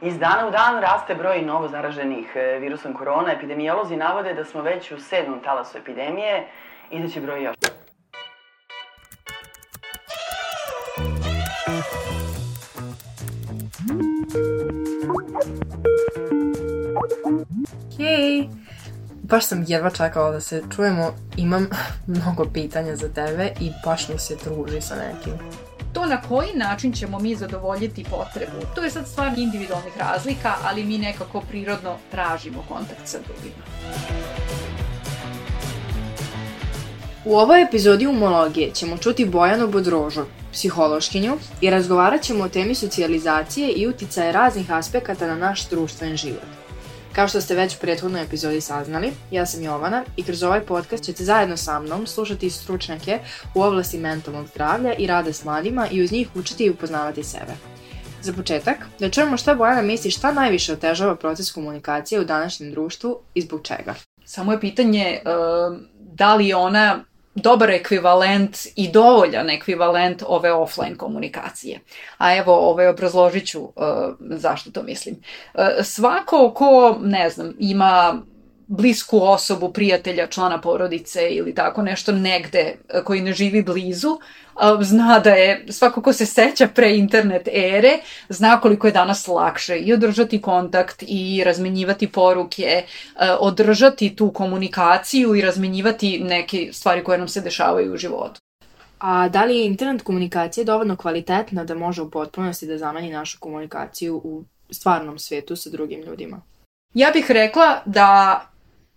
Iz dana u dan raste broj novo zaraženih e, virusom korona. Epidemiolozi navode da smo već u sedmom talasu epidemije i da će broj još. Hej! Baš sam jedva čekala da se čujemo, imam mnogo pitanja za tebe i baš mi se druži sa nekim. To na koji način ćemo mi zadovoljiti potrebu, to je sad stvar individualnih razlika, ali mi nekako prirodno tražimo kontakt sa drugima. U ovoj epizodi umologije ćemo čuti Bojanu Bodrožu, psihološkinju, i razgovarat ćemo o temi socijalizacije i uticaje raznih aspekata na naš društven život. Kao što ste već u prethodnoj epizodi saznali, ja sam Jovana i kroz ovaj podcast ćete zajedno sa mnom slušati stručnjake u oblasti mentalnog zdravlja i rada s mladima i uz njih učiti i upoznavati sebe. Za početak, da čujemo šta Bojana misli šta najviše otežava proces komunikacije u današnjem društvu i zbog čega. Samo je pitanje uh, da li je ona dobar ekvivalent i dovoljan ekvivalent ove offline komunikacije. A evo, ovaj, obrazložit ću uh, zašto to mislim. Uh, svako ko, ne znam, ima blisku osobu, prijatelja, člana porodice ili tako nešto negde koji ne živi blizu, zna da je, svako ko se seća pre internet ere, zna koliko je danas lakše i održati kontakt i razmenjivati poruke, održati tu komunikaciju i razmenjivati neke stvari koje nam se dešavaju u životu. A da li je internet komunikacija dovoljno kvalitetna da može u potpunosti da zameni našu komunikaciju u stvarnom svetu sa drugim ljudima? Ja bih rekla da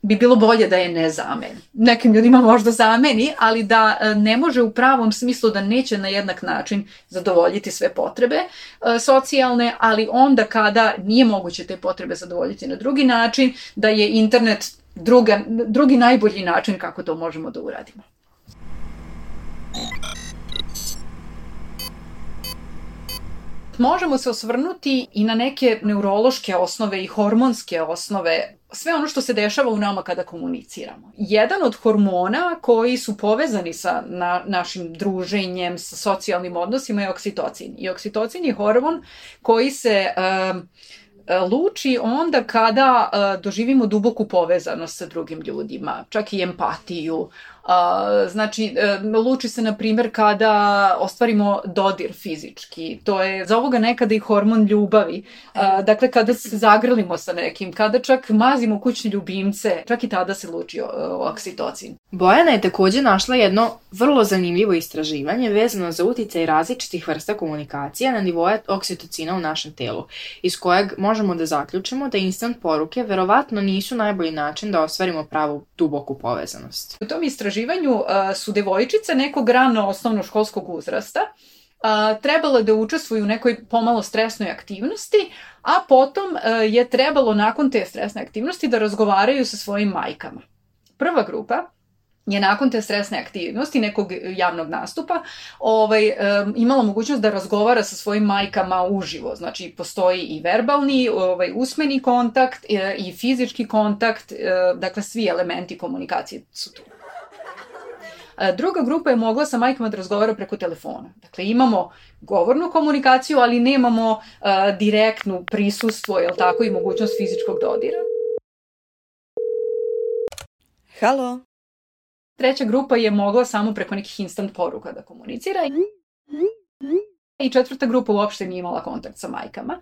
bi bilo bolje da je ne zameni. Nekim ljudima možda zameni, ali da e, ne može u pravom smislu da neće na jednak način zadovoljiti sve potrebe e, socijalne, ali onda kada nije moguće te potrebe zadovoljiti na drugi način, da je internet druga, drugi najbolji način kako to možemo da uradimo. Možemo se osvrnuti i na neke neurološke osnove i hormonske osnove sve ono što se dešava u nama kada komuniciramo. Jedan od hormona koji su povezani sa na, našim druženjem, sa socijalnim odnosima je oksitocin. I oksitocin je hormon koji se uh, luči onda kada uh, doživimo duboku povezanost sa drugim ljudima, čak i empatiju, znači, e, luči se, na primjer, kada ostvarimo dodir fizički. To je za ovoga nekada i hormon ljubavi. A, dakle, kada se zagrlimo sa nekim, kada čak mazimo kućne ljubimce, čak i tada se luči oksitocin. Bojana je takođe našla jedno vrlo zanimljivo istraživanje vezano za uticaj različitih vrsta komunikacija na nivoje oksitocina u našem telu, iz kojeg možemo da zaključimo da instant poruke verovatno nisu najbolji način da ostvarimo pravu duboku povezanost. U tom istraživanju istraživanju su devojčice nekog rano osnovnoškolskog uzrasta trebale da učestvuju u nekoj pomalo stresnoj aktivnosti, a potom je trebalo nakon te stresne aktivnosti da razgovaraju sa svojim majkama. Prva grupa je nakon te stresne aktivnosti, nekog javnog nastupa, ovaj, um, imala mogućnost da razgovara sa svojim majkama uživo. Znači, postoji i verbalni, ovaj, usmeni kontakt e, i fizički kontakt, e, dakle, svi elementi komunikacije su tu. Druga grupa je mogla sa majkama da razgovara preko telefona. Dakle, imamo govornu komunikaciju, ali nemamo uh, direktnu prisustvo, jel tako, i mogućnost fizičkog dodira. Halo. Treća grupa je mogla samo preko nekih instant poruka da komunicira. I četvrta grupa uopšte nije imala kontakt sa majkama.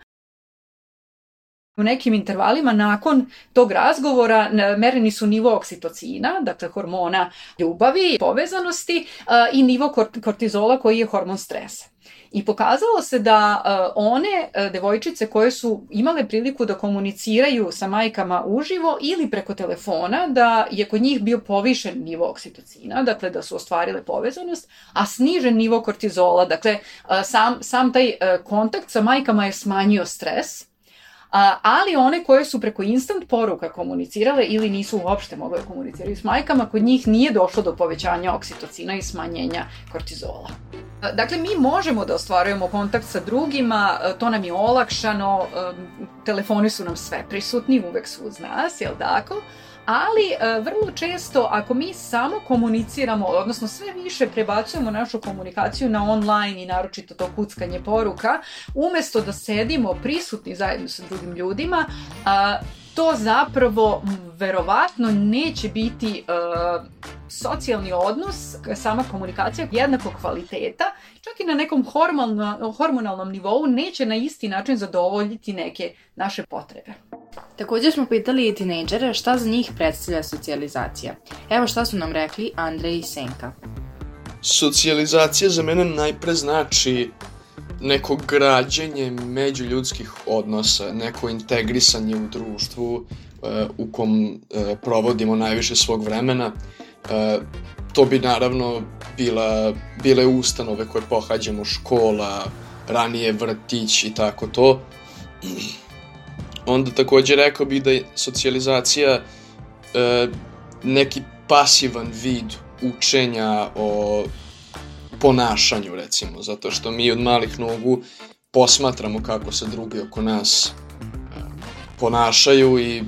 U nekim intervalima nakon tog razgovora mereni su nivo oksitocina, dakle hormona ljubavi, povezanosti i nivo kortizola koji je hormon stresa. I pokazalo se da uh, one devojčice koje su imale priliku da komuniciraju sa majkama uživo ili preko telefona, da je kod njih bio povišen nivo oksitocina, dakle da su ostvarile povezanost, a snižen nivo kortizola, dakle sam, sam taj kontakt sa majkama je smanjio stres, A, ali one koje su preko instant poruka komunicirale ili nisu uopšte mogle da komunicirati s majkama, kod njih nije došlo do povećanja oksitocina i smanjenja kortizola. Dakle, mi možemo da ostvarujemo kontakt sa drugima, to nam je olakšano, telefoni su nam sve prisutni, uvek su uz nas, jel tako? Ali e, vrlo često ako mi samo komuniciramo, odnosno sve više prebacujemo našu komunikaciju na online i naročito to kuckanje poruka, umesto da sedimo prisutni zajedno sa drugim ljudima, to zapravo verovatno neće biti uh, socijalni odnos, sama komunikacija jednakog kvaliteta, čak i na nekom hormonalnom, hormonalnom nivou neće na isti način zadovoljiti neke naše potrebe. Također smo pitali i tinejdžere šta za njih predstavlja socijalizacija. Evo šta su nam rekli Andrej i Senka. Socijalizacija za mene najpre znači neko građenje međuljudskih odnosa, neko integrisanje u društvu e, u kom e, provodimo najviše svog vremena. E, to bi naravno bila, bile ustanove koje pohađamo, škola, ranije vrtić i tako to. Onda takođe rekao bih da je socijalizacija neki pasivan vid učenja o ponašanju recimo, zato što mi od malih nogu posmatramo kako se drugi oko nas e, ponašaju i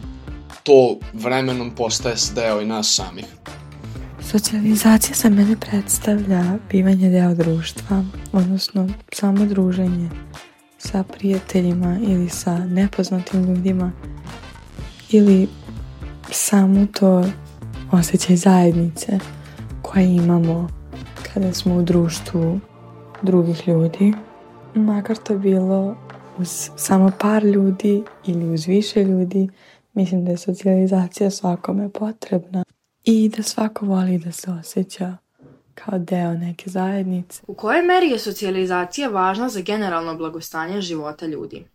to vremenom postaje deo i nas samih. Socijalizacija za mene predstavlja bivanje deo društva, odnosno samo druženje sa prijateljima ili sa nepoznatim ljudima ili samo to osjećaj zajednice koje imamo kada smo u društvu drugih ljudi, makar to bilo uz samo par ljudi ili uz više ljudi, mislim da je socijalizacija svakome potrebna i da svako voli da se osjeća kao deo neke zajednice. U kojoj meri je socijalizacija važna za generalno blagostanje života ljudi?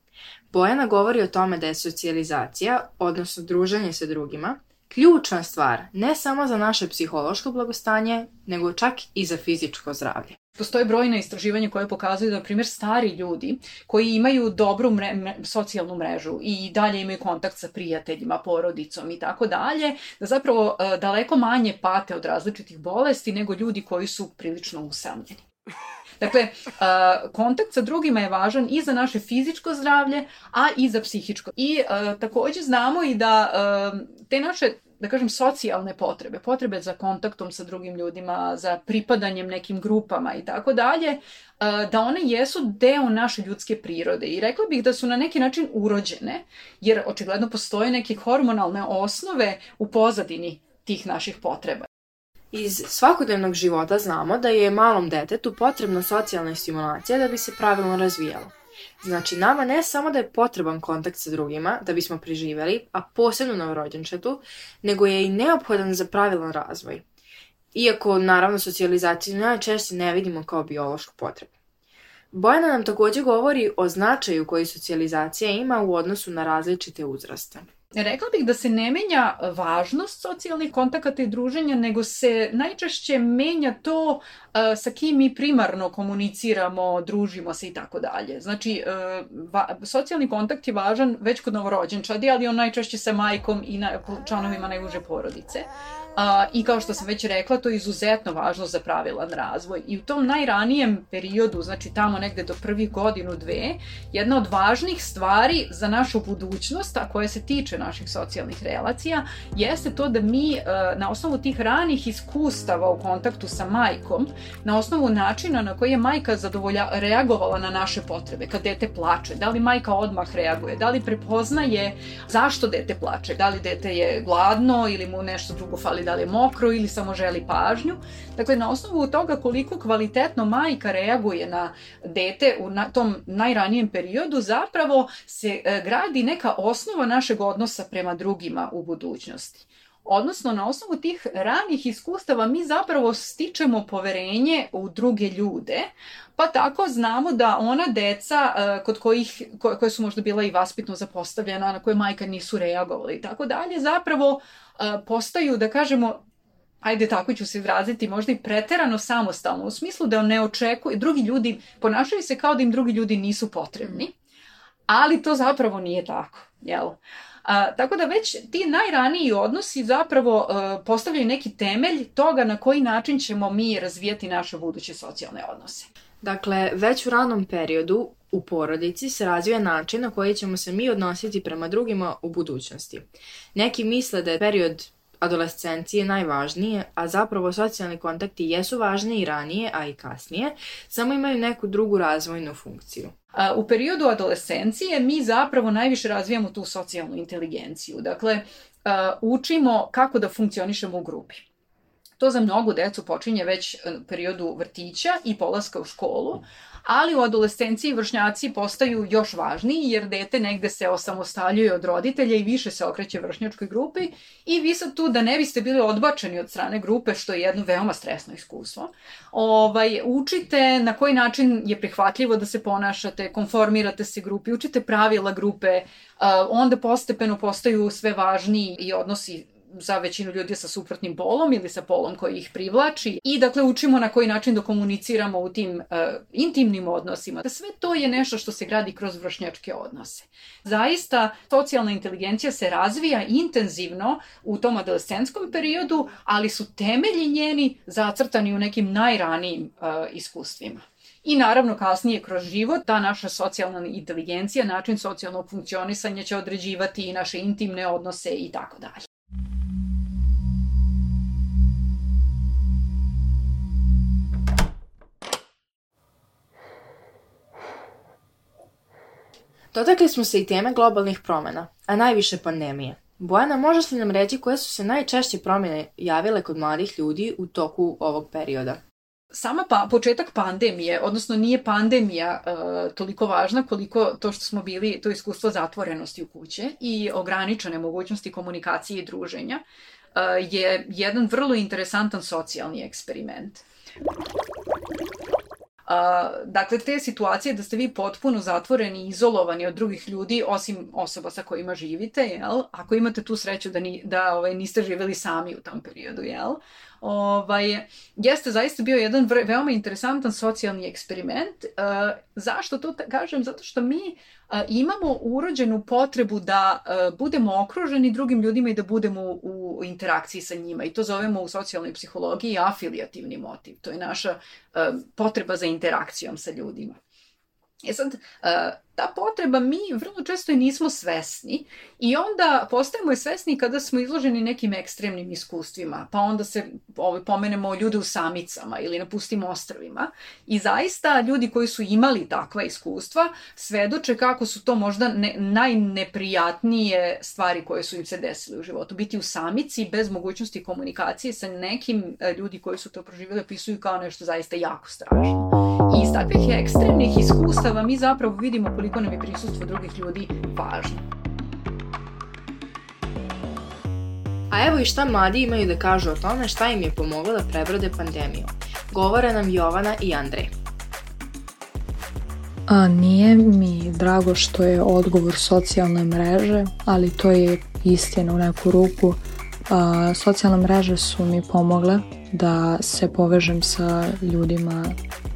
Bojana govori o tome da je socijalizacija, odnosno druženje sa drugima, ključna stvar, ne samo za naše psihološko blagostanje, nego čak i za fizičko zdravlje. Postoje brojna istraživanja koje pokazuju da, na primjer, stari ljudi koji imaju dobru mre, mre, socijalnu mrežu i dalje imaju kontakt sa prijateljima, porodicom i tako dalje, da zapravo e, daleko manje pate od različitih bolesti nego ljudi koji su prilično usamljeni. Dakle, kontakt sa drugima je važan i za naše fizičko zdravlje, a i za psihičko. I takođe znamo i da te naše da kažem, socijalne potrebe, potrebe za kontaktom sa drugim ljudima, za pripadanjem nekim grupama i tako dalje, da one jesu deo naše ljudske prirode i rekla bih da su na neki način urođene, jer očigledno postoje neke hormonalne osnove u pozadini tih naših potreba. Iz svakodnevnog života znamo da je malom detetu potrebna socijalna stimulacija da bi se pravilno razvijalo. Znači, nama ne samo da je potreban kontakt sa drugima da bismo preživeli, a posebno na rođenčetu, nego je i neophodan za pravilan razvoj. Iako, naravno, socijalizaciju najčešće ne vidimo kao biološku potrebu. Bojana nam takođe govori o značaju koji socijalizacija ima u odnosu na različite uzraste. Rekla bih da se ne menja važnost socijalnih kontakata i druženja, nego se najčešće menja to uh, sa kim mi primarno komuniciramo, družimo se i tako dalje. Znači, uh, va, socijalni kontakt je važan već kod novorođenčadi, ali on najčešće sa majkom i na, članovima najuže porodice. I kao što sam već rekla, to je izuzetno važno za pravilan razvoj. I u tom najranijem periodu, znači tamo negde do prvih godinu, dve, jedna od važnih stvari za našu budućnost, a koja se tiče naših socijalnih relacija, jeste to da mi na osnovu tih ranih iskustava u kontaktu sa majkom, na osnovu načina na koji je majka zadovolja, reagovala na naše potrebe, kad dete plače, da li majka odmah reaguje, da li prepoznaje zašto dete plače, da li dete je gladno ili mu nešto drugo fali da li je mokro ili samo želi pažnju. Dakle, na osnovu toga koliko kvalitetno majka reaguje na dete u tom najranijem periodu, zapravo se e, gradi neka osnova našeg odnosa prema drugima u budućnosti. Odnosno, na osnovu tih ranih iskustava mi zapravo stičemo poverenje u druge ljude, pa tako znamo da ona deca uh, kod kojih, ko, koje su možda bila i vaspitno zapostavljena, na koje majka nisu reagovali i tako dalje, zapravo uh, postaju, da kažemo, ajde tako ću se izraziti, možda i preterano samostalno, u smislu da ne očekuju, drugi ljudi, ponašaju se kao da im drugi ljudi nisu potrebni, ali to zapravo nije tako, jel? A, tako da već ti najraniji odnosi zapravo uh, postavljaju neki temelj toga na koji način ćemo mi razvijati naše buduće socijalne odnose. Dakle, već u ranom periodu u porodici se razvija način na koji ćemo se mi odnositi prema drugima u budućnosti. Neki misle da je period adolescencije najvažnije, a zapravo socijalni kontakti jesu važni i ranije, a i kasnije, samo imaju neku drugu razvojnu funkciju. U periodu adolescencije mi zapravo najviše razvijamo tu socijalnu inteligenciju. Dakle, učimo kako da funkcionišemo u grupi. To za mnogu decu počinje već u periodu vrtića i polaska u školu, ali u adolescenciji vršnjaci postaju još važniji jer dete negde se osamostaljuje od roditelja i više se okreće vršnjačkoj grupi. I vi sad tu da ne biste bili odbačeni od strane grupe, što je jedno veoma stresno iskustvo, ovaj, učite na koji način je prihvatljivo da se ponašate, konformirate se grupi, učite pravila grupe, onda postepeno postaju sve važniji i odnosi za većinu ljudi sa suprotnim polom ili sa polom koji ih privlači i dakle učimo na koji način da komuniciramo u tim uh, intimnim odnosima. Sve to je nešto što se gradi kroz vršnjačke odnose. Zaista socijalna inteligencija se razvija intenzivno u tom adolescentskom periodu, ali su temelji njeni zacrtani u nekim najranijim uh, iskustvima. I naravno kasnije kroz život ta naša socijalna inteligencija, način socijalnog funkcionisanja će određivati i naše intimne odnose i tako dalje. Dotakli smo se i teme globalnih promena, a najviše pandemije. Bojana, možeš li nam reći koje su se najčešće promjene javile kod mladih ljudi u toku ovog perioda? Sama pa, početak pandemije, odnosno nije pandemija uh, toliko važna koliko to što smo bili, to iskustvo zatvorenosti u kuće i ograničene mogućnosti komunikacije i druženja, uh, je jedan vrlo interesantan socijalni eksperiment. A, dakle, te situacije da ste vi potpuno zatvoreni izolovani od drugih ljudi, osim osoba sa kojima živite, jel? Ako imate tu sreću da, ni, da ovaj, niste živeli sami u tom periodu, jel? Ovaj, jeste zaista bio jedan veoma interesantan socijalni eksperiment. Uh, zašto to kažem? Zato što mi uh, imamo urođenu potrebu da uh, budemo okruženi drugim ljudima i da budemo u, u interakciji sa njima. I to zovemo u socijalnoj psihologiji afilijativni motiv. To je naša uh, potreba za interakcijom sa ljudima. E sad, uh, ta potreba mi vrlo često i nismo svesni i onda postajemo je svesni kada smo izloženi nekim ekstremnim iskustvima, pa onda se ovaj, pomenemo ljude u samicama ili na pustim ostravima i zaista ljudi koji su imali takva iskustva svedoče kako su to možda ne, najneprijatnije stvari koje su im se desile u životu. Biti u samici bez mogućnosti komunikacije sa nekim e, ljudi koji su to proživjeli opisuju kao nešto zaista jako strašno. Takvih ekstremnih iskustava mi zapravo vidimo koliko nam je prisustvo drugih ljudi važno. A evo i šta mladi imaju da kažu o tome šta im je pomoglo da prebrode pandemiju. Govore nam Jovana i Andrej. A nije mi drago što je odgovor socijalne mreže, ali to je istina u neku ruku. A, socijalne mreže su mi pomogle da se povežem sa ljudima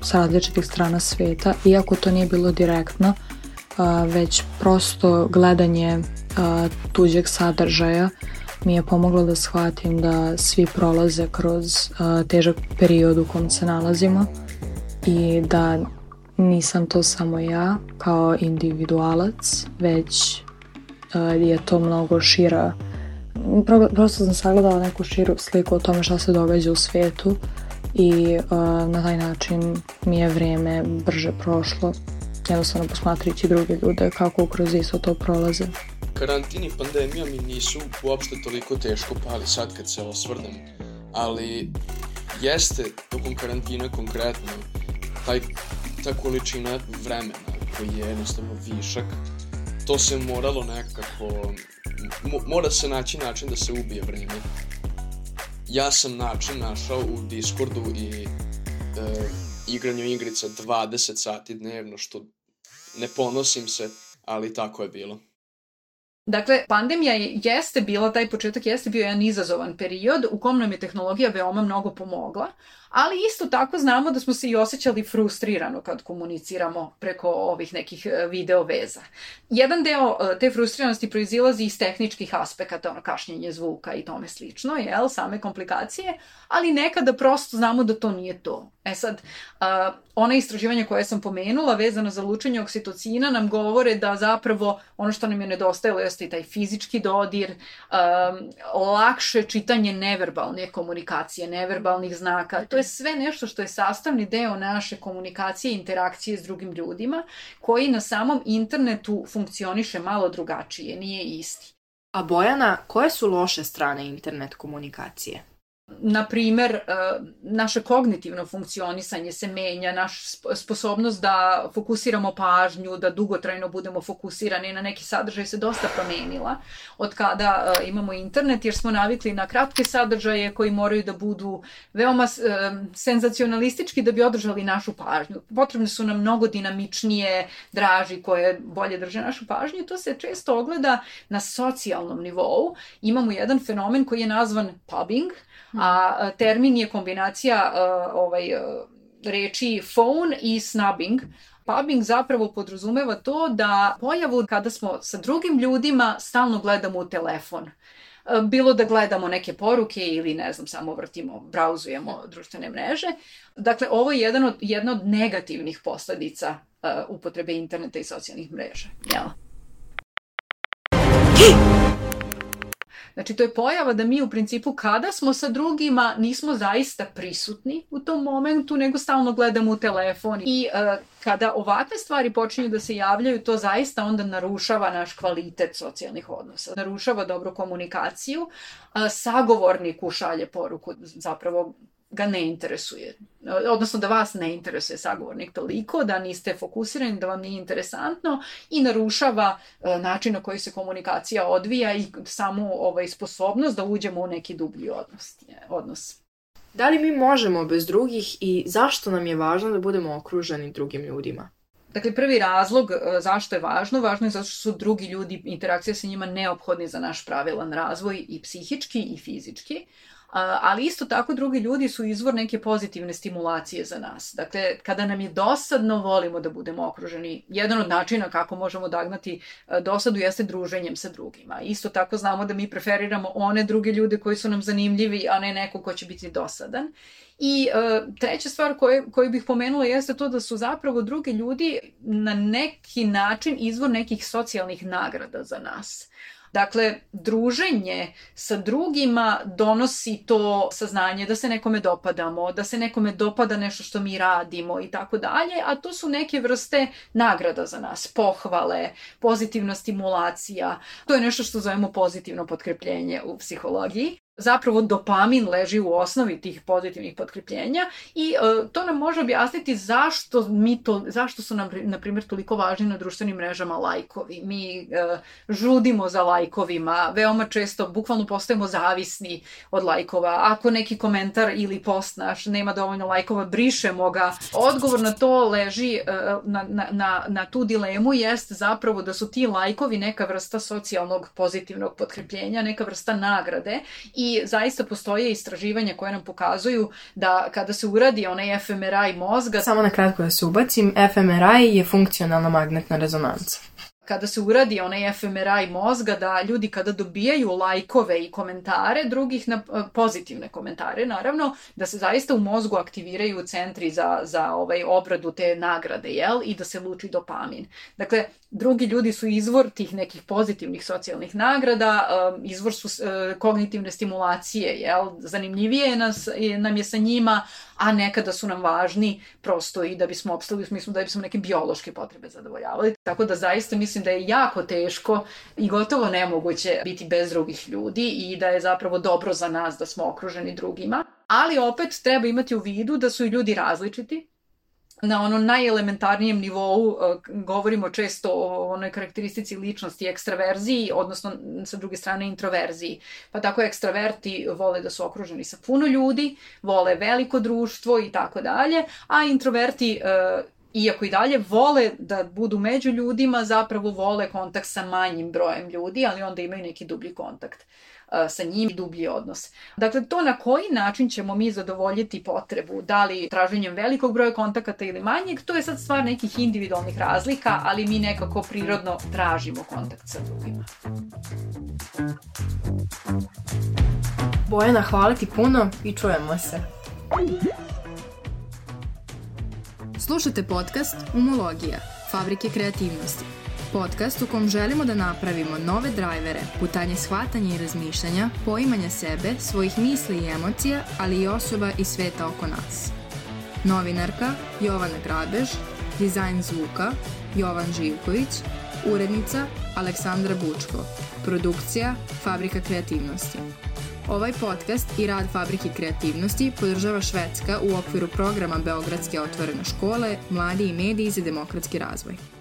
sa različitih strana sveta, iako to nije bilo direktno, već prosto gledanje tuđeg sadržaja mi je pomoglo da shvatim da svi prolaze kroz težak period u kom se nalazimo i da nisam to samo ja kao individualac, već je to mnogo šira. Prosto sam sagledala neku širu sliku o tome šta se događa u svetu i uh, na taj način mi je vreme brže prošlo jednostavno posmatrajući druge ljude kako kroz isto to prolaze. Karantin i pandemija mi nisu uopšte toliko teško pali sad kad se osvrnem, ali jeste tokom karantina konkretno taj, ta količina vremena koji je jednostavno višak, to se moralo nekako, mora se naći način da se ubije vreme ja sam način našao u Discordu i e, igranju igrica 20 sati dnevno, što ne ponosim se, ali tako je bilo. Dakle, pandemija je, jeste bila, taj početak jeste bio jedan izazovan period u kom nam je tehnologija veoma mnogo pomogla, ali isto tako znamo da smo se i osjećali frustrirano kad komuniciramo preko ovih nekih e, video veza. Jedan deo e, te frustriranosti proizilazi iz tehničkih aspekata, ono kašnjenje zvuka i tome slično, jel, same komplikacije, ali nekada prosto znamo da to nije to. E sad, uh, ona istraživanja koje sam pomenula vezano za lučenje oksitocina nam govore da zapravo ono što nam je nedostajalo jeste i taj fizički dodir, lakše čitanje neverbalne komunikacije, neverbalnih znaka. To je sve nešto što je sastavni deo naše komunikacije i interakcije s drugim ljudima, koji na samom internetu funkcioniše malo drugačije, nije isti. A Bojana, koje su loše strane internet komunikacije? Na primer, e, naše kognitivno funkcionisanje se menja, naš sposobnost da fokusiramo pažnju, da dugotrajno budemo fokusirani na neki sadržaj se dosta promenila od kada e, imamo internet, jer smo navikli na kratke sadržaje koji moraju da budu veoma e, senzacionalistički da bi održali našu pažnju. Potrebne su nam mnogo dinamičnije draži koje bolje drže našu pažnju i to se često ogleda na socijalnom nivou. Imamo jedan fenomen koji je nazvan pubbing, a termin je kombinacija ovaj, reči phone i snubbing. Pubbing zapravo podrazumeva to da pojavu kada smo sa drugim ljudima stalno gledamo u telefon bilo da gledamo neke poruke ili ne znam, samo vrtimo, brauzujemo društvene mreže. Dakle, ovo je jedan od, jedna od negativnih posledica uh, upotrebe interneta i socijalnih mreža. Jel? Znači, to je pojava da mi u principu kada smo sa drugima nismo zaista prisutni u tom momentu, nego stalno gledamo u telefon. I uh, kada ovakve stvari počinju da se javljaju, to zaista onda narušava naš kvalitet socijalnih odnosa. Narušava dobro komunikaciju. Uh, sagovorniku šalje poruku zapravo ga ne interesuje. Odnosno da vas ne interesuje sagovornik toliko, da niste fokusirani, da vam nije interesantno i narušava e, način na koji se komunikacija odvija i samu ovaj, sposobnost da uđemo u neki dublji odnos. odnos. Da li mi možemo bez drugih i zašto nam je važno da budemo okruženi drugim ljudima? Dakle, prvi razlog e, zašto je važno, važno je zato što su drugi ljudi, interakcija sa njima neophodni za naš pravilan razvoj i psihički i fizički, ali isto tako drugi ljudi su izvor neke pozitivne stimulacije za nas. Dakle, kada nam je dosadno, volimo da budemo okruženi. Jedan od načina kako možemo dagnati e, dosadu jeste druženjem sa drugima. Isto tako znamo da mi preferiramo one druge ljude koji su nam zanimljivi, a ne neko ko će biti dosadan. I uh, treća stvar koju, koju bih pomenula jeste to da su zapravo drugi ljudi na neki način izvor nekih socijalnih nagrada za nas. Dakle, druženje sa drugima donosi to saznanje da se nekome dopadamo, da se nekome dopada nešto što mi radimo i tako dalje, a to su neke vrste nagrada za nas, pohvale, pozitivna stimulacija. To je nešto što zovemo pozitivno potkrepljenje u psihologiji zapravo dopamin leži u osnovi tih pozitivnih potkrepljenja i uh, to nam može objasniti zašto mi to, zašto su nam, na primjer, toliko važni na društvenim mrežama lajkovi. Mi uh, žudimo za lajkovima, veoma često, bukvalno postajemo zavisni od lajkova. Ako neki komentar ili post naš nema dovoljno lajkova, brišemo ga. Odgovor na to leži, uh, na, na, na, na tu dilemu jest zapravo da su ti lajkovi neka vrsta socijalnog pozitivnog potkrepljenja, neka vrsta nagrade i zaista postoje istraživanja koje nam pokazuju da kada se uradi onaj fMRI mozga... Samo na kratko da se ubacim, fMRI je funkcionalna magnetna rezonanca kada se uradi onaj fMRI mozga, da ljudi kada dobijaju lajkove i komentare drugih na pozitivne komentare, naravno, da se zaista u mozgu aktiviraju centri za, za ovaj obradu te nagrade, jel? I da se luči dopamin. Dakle, drugi ljudi su izvor tih nekih pozitivnih socijalnih nagrada, um, izvor su uh, kognitivne stimulacije, jel? Zanimljivije nas, nam je sa njima, a nekada su nam važni prosto i da bismo opstali u smislu da bismo neke biološke potrebe zadovoljavali. Tako da zaista mislim da je jako teško i gotovo nemoguće biti bez drugih ljudi i da je zapravo dobro za nas da smo okruženi drugima. Ali opet treba imati u vidu da su i ljudi različiti, na ono najelementarnijem nivou uh, govorimo često o onoj karakteristici ličnosti ekstraverziji, odnosno sa druge strane introverziji. Pa tako ekstraverti vole da su okruženi sa puno ljudi, vole veliko društvo i tako dalje, a introverti uh, iako i dalje vole da budu među ljudima, zapravo vole kontakt sa manjim brojem ljudi, ali onda imaju neki dublji kontakt sa njim dublji odnos. Dakle, to na koji način ćemo mi zadovoljiti potrebu, da li traženjem velikog broja kontakata ili manjeg, to je sad stvar nekih individualnih razlika, ali mi nekako prirodno tražimo kontakt sa drugima. Bojana, hvala ti puno i čujemo se. Slušajte podcast Umologija, fabrike kreativnosti. Podcast u kom želimo da napravimo nove drajvere, putanje shvatanja i razmišljanja, poimanja sebe, svojih misli i emocija, ali i osoba i sveta oko nas. Novinarka Jovana Grabež, dizajn zvuka Jovan Živković, urednica Aleksandra Bučko, produkcija Fabrika kreativnosti. Ovaj podcast i rad Fabrike kreativnosti podržava Švedska u okviru programa Beogradske otvorene škole Mladi i mediji za demokratski razvoj.